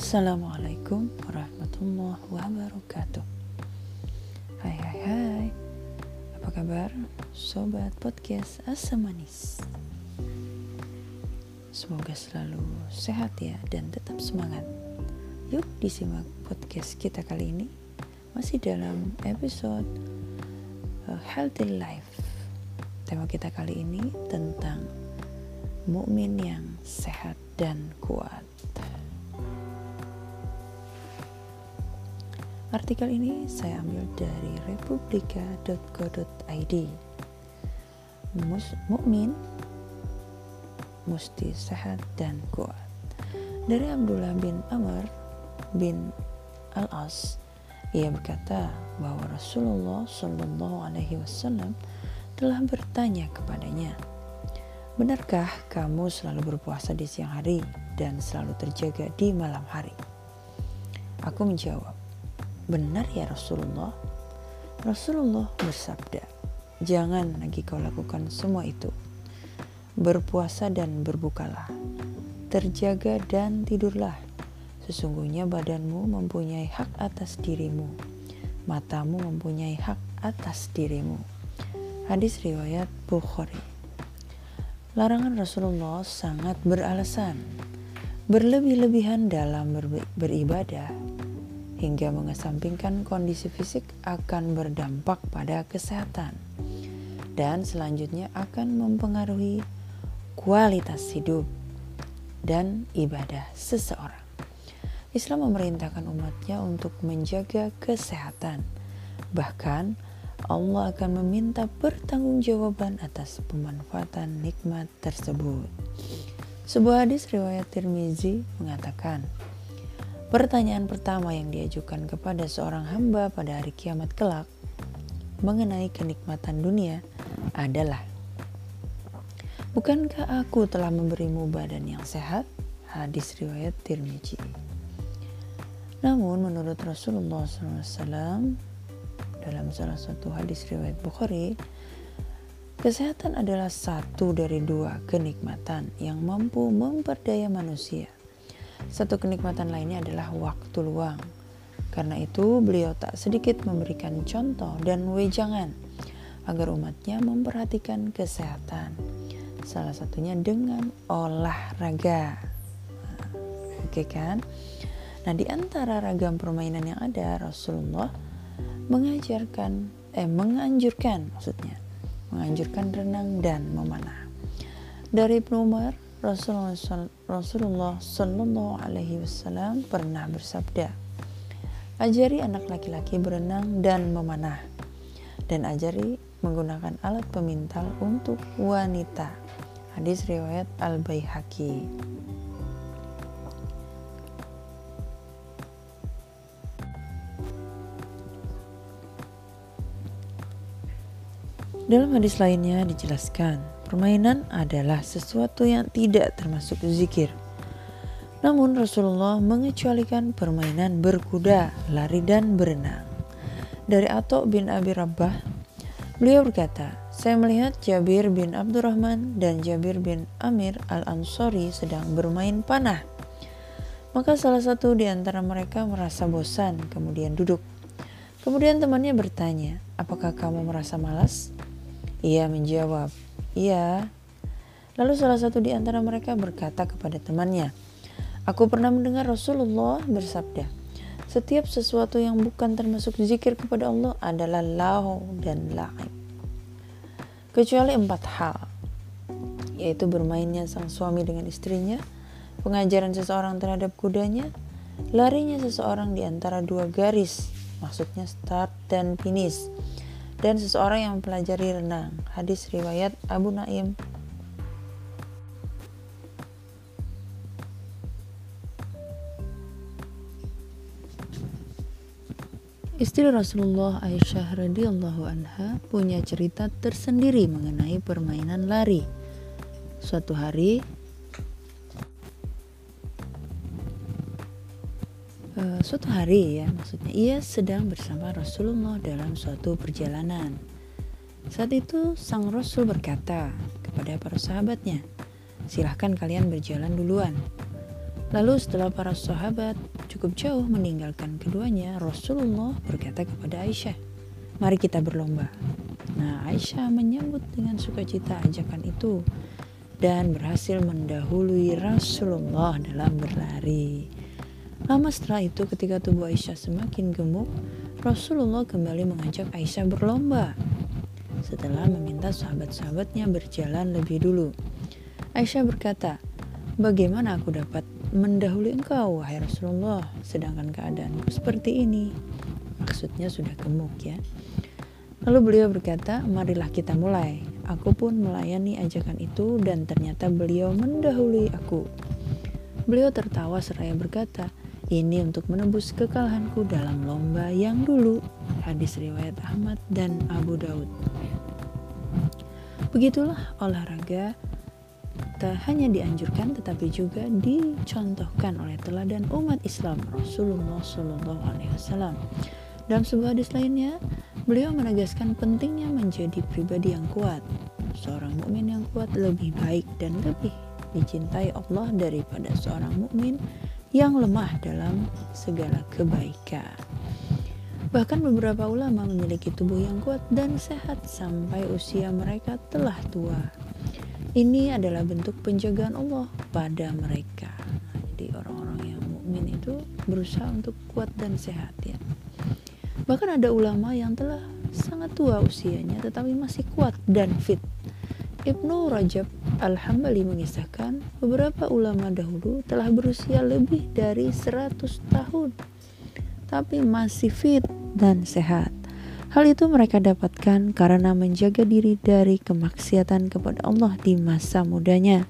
Assalamualaikum warahmatullahi wabarakatuh. Hai hai hai. Apa kabar Sobat Podcast Asam Manis? Semoga selalu sehat ya dan tetap semangat. Yuk disimak podcast kita kali ini. Masih dalam episode uh, Healthy Life. Tema kita kali ini tentang mukmin yang sehat dan kuat Artikel ini saya ambil dari republika.co.id. Mukmin mesti sehat dan kuat. Dari Abdullah bin Amr bin Al-As, ia berkata bahwa Rasulullah Shallallahu Alaihi Wasallam telah bertanya kepadanya, Benarkah kamu selalu berpuasa di siang hari dan selalu terjaga di malam hari? Aku menjawab, Benar ya Rasulullah? Rasulullah bersabda, jangan lagi kau lakukan semua itu. Berpuasa dan berbukalah. Terjaga dan tidurlah. Sesungguhnya badanmu mempunyai hak atas dirimu. Matamu mempunyai hak atas dirimu. Hadis riwayat Bukhari. Larangan Rasulullah sangat beralasan. Berlebih-lebihan dalam beribadah hingga mengesampingkan kondisi fisik akan berdampak pada kesehatan dan selanjutnya akan mempengaruhi kualitas hidup dan ibadah seseorang. Islam memerintahkan umatnya untuk menjaga kesehatan. Bahkan Allah akan meminta pertanggungjawaban atas pemanfaatan nikmat tersebut. Sebuah hadis riwayat Tirmizi mengatakan, Pertanyaan pertama yang diajukan kepada seorang hamba pada hari kiamat kelak mengenai kenikmatan dunia adalah Bukankah aku telah memberimu badan yang sehat? Hadis riwayat Tirmizi. Namun menurut Rasulullah SAW dalam salah satu hadis riwayat Bukhari, kesehatan adalah satu dari dua kenikmatan yang mampu memperdaya manusia satu kenikmatan lainnya adalah waktu luang. Karena itu, beliau tak sedikit memberikan contoh dan wejangan agar umatnya memperhatikan kesehatan. Salah satunya dengan olahraga. Nah, Oke kan? Nah, di antara ragam permainan yang ada, Rasulullah mengajarkan eh menganjurkan maksudnya, menganjurkan renang dan memanah. Dari Ibnu Umar Rasulullah, Shallallahu Alaihi Wasallam pernah bersabda, ajari anak laki-laki berenang dan memanah, dan ajari menggunakan alat pemintal untuk wanita. Hadis riwayat Al Baihaqi. Dalam hadis lainnya dijelaskan, permainan adalah sesuatu yang tidak termasuk zikir. Namun Rasulullah mengecualikan permainan berkuda, lari dan berenang. Dari Atok bin Abi Rabbah, beliau berkata, saya melihat Jabir bin Abdurrahman dan Jabir bin Amir al-Ansori sedang bermain panah. Maka salah satu di antara mereka merasa bosan, kemudian duduk. Kemudian temannya bertanya, apakah kamu merasa malas? Ia menjawab, "Iya." Lalu salah satu di antara mereka berkata kepada temannya, "Aku pernah mendengar Rasulullah bersabda, setiap sesuatu yang bukan termasuk zikir kepada Allah adalah lahu dan la'ib. Kecuali empat hal, yaitu bermainnya sang suami dengan istrinya, pengajaran seseorang terhadap kudanya, larinya seseorang di antara dua garis, maksudnya start dan finish, dan seseorang yang mempelajari renang. Hadis riwayat Abu Naim. Istri Rasulullah Aisyah radhiyallahu anha punya cerita tersendiri mengenai permainan lari. Suatu hari uh, suatu hari ya maksudnya ia sedang bersama Rasulullah dalam suatu perjalanan. Saat itu sang Rasul berkata kepada para sahabatnya, silahkan kalian berjalan duluan. Lalu setelah para sahabat cukup jauh meninggalkan keduanya, Rasulullah berkata kepada Aisyah, "Mari kita berlomba." Nah, Aisyah menyambut dengan sukacita ajakan itu dan berhasil mendahului Rasulullah dalam berlari. Lama setelah itu ketika tubuh Aisyah semakin gemuk, Rasulullah kembali mengajak Aisyah berlomba. Setelah meminta sahabat-sahabatnya berjalan lebih dulu. Aisyah berkata, Bagaimana aku dapat mendahului engkau, wahai Rasulullah, sedangkan keadaanku seperti ini. Maksudnya sudah gemuk ya. Lalu beliau berkata, marilah kita mulai. Aku pun melayani ajakan itu dan ternyata beliau mendahului aku. Beliau tertawa seraya berkata, ini untuk menebus kekalahanku dalam lomba yang dulu. Hadis riwayat Ahmad dan Abu Daud. Begitulah olahraga tak hanya dianjurkan tetapi juga dicontohkan oleh teladan umat Islam Rasulullah Shallallahu Alaihi Wasallam. Dalam sebuah hadis lainnya, beliau menegaskan pentingnya menjadi pribadi yang kuat. Seorang mukmin yang kuat lebih baik dan lebih dicintai Allah daripada seorang mukmin yang lemah dalam segala kebaikan. Bahkan beberapa ulama memiliki tubuh yang kuat dan sehat sampai usia mereka telah tua. Ini adalah bentuk penjagaan Allah pada mereka. Jadi orang-orang yang mukmin itu berusaha untuk kuat dan sehat ya. Bahkan ada ulama yang telah sangat tua usianya tetapi masih kuat dan fit. Ibnu Rajab Al-Hambali mengisahkan beberapa ulama dahulu telah berusia lebih dari 100 tahun tapi masih fit dan sehat. Hal itu mereka dapatkan karena menjaga diri dari kemaksiatan kepada Allah di masa mudanya.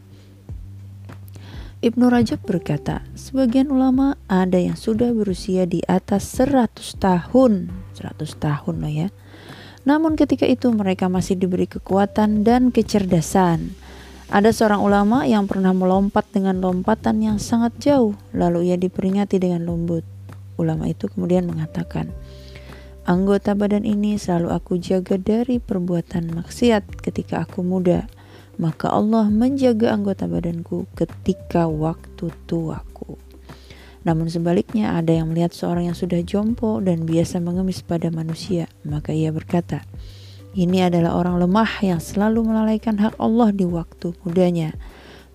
Ibnu Rajab berkata, sebagian ulama ada yang sudah berusia di atas 100 tahun, 100 tahun loh ya. Namun ketika itu mereka masih diberi kekuatan dan kecerdasan. Ada seorang ulama yang pernah melompat dengan lompatan yang sangat jauh, lalu ia diperingati dengan lembut. Ulama itu kemudian mengatakan, Anggota badan ini selalu aku jaga dari perbuatan maksiat ketika aku muda. Maka Allah menjaga anggota badanku ketika waktu tuaku. Namun sebaliknya ada yang melihat seorang yang sudah jompo dan biasa mengemis pada manusia. Maka ia berkata, ini adalah orang lemah yang selalu melalaikan hak Allah di waktu mudanya.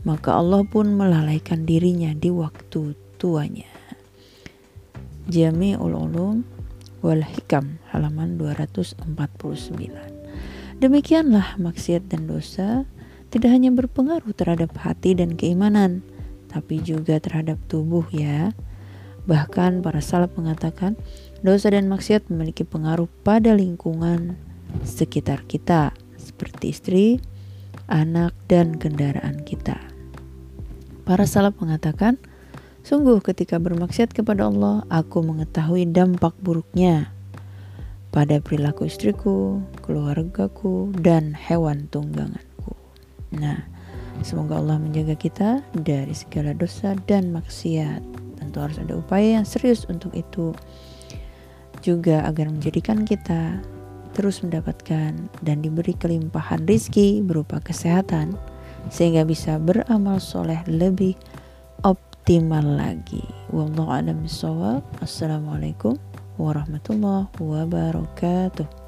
Maka Allah pun melalaikan dirinya di waktu tuanya. Jami'ul Ulum wal Hikam halaman 249. Demikianlah maksiat dan dosa tidak hanya berpengaruh terhadap hati dan keimanan, tapi juga terhadap tubuh ya. Bahkan para salaf mengatakan dosa dan maksiat memiliki pengaruh pada lingkungan sekitar kita, seperti istri, anak, dan kendaraan kita. Para salaf mengatakan, Sungguh ketika bermaksiat kepada Allah, aku mengetahui dampak buruknya pada perilaku istriku, keluargaku, dan hewan tungganganku. Nah, semoga Allah menjaga kita dari segala dosa dan maksiat. Tentu harus ada upaya yang serius untuk itu. Juga agar menjadikan kita terus mendapatkan dan diberi kelimpahan rizki berupa kesehatan sehingga bisa beramal soleh lebih optimal lagi. Wallahu a'lam. Assalamualaikum warahmatullahi wabarakatuh.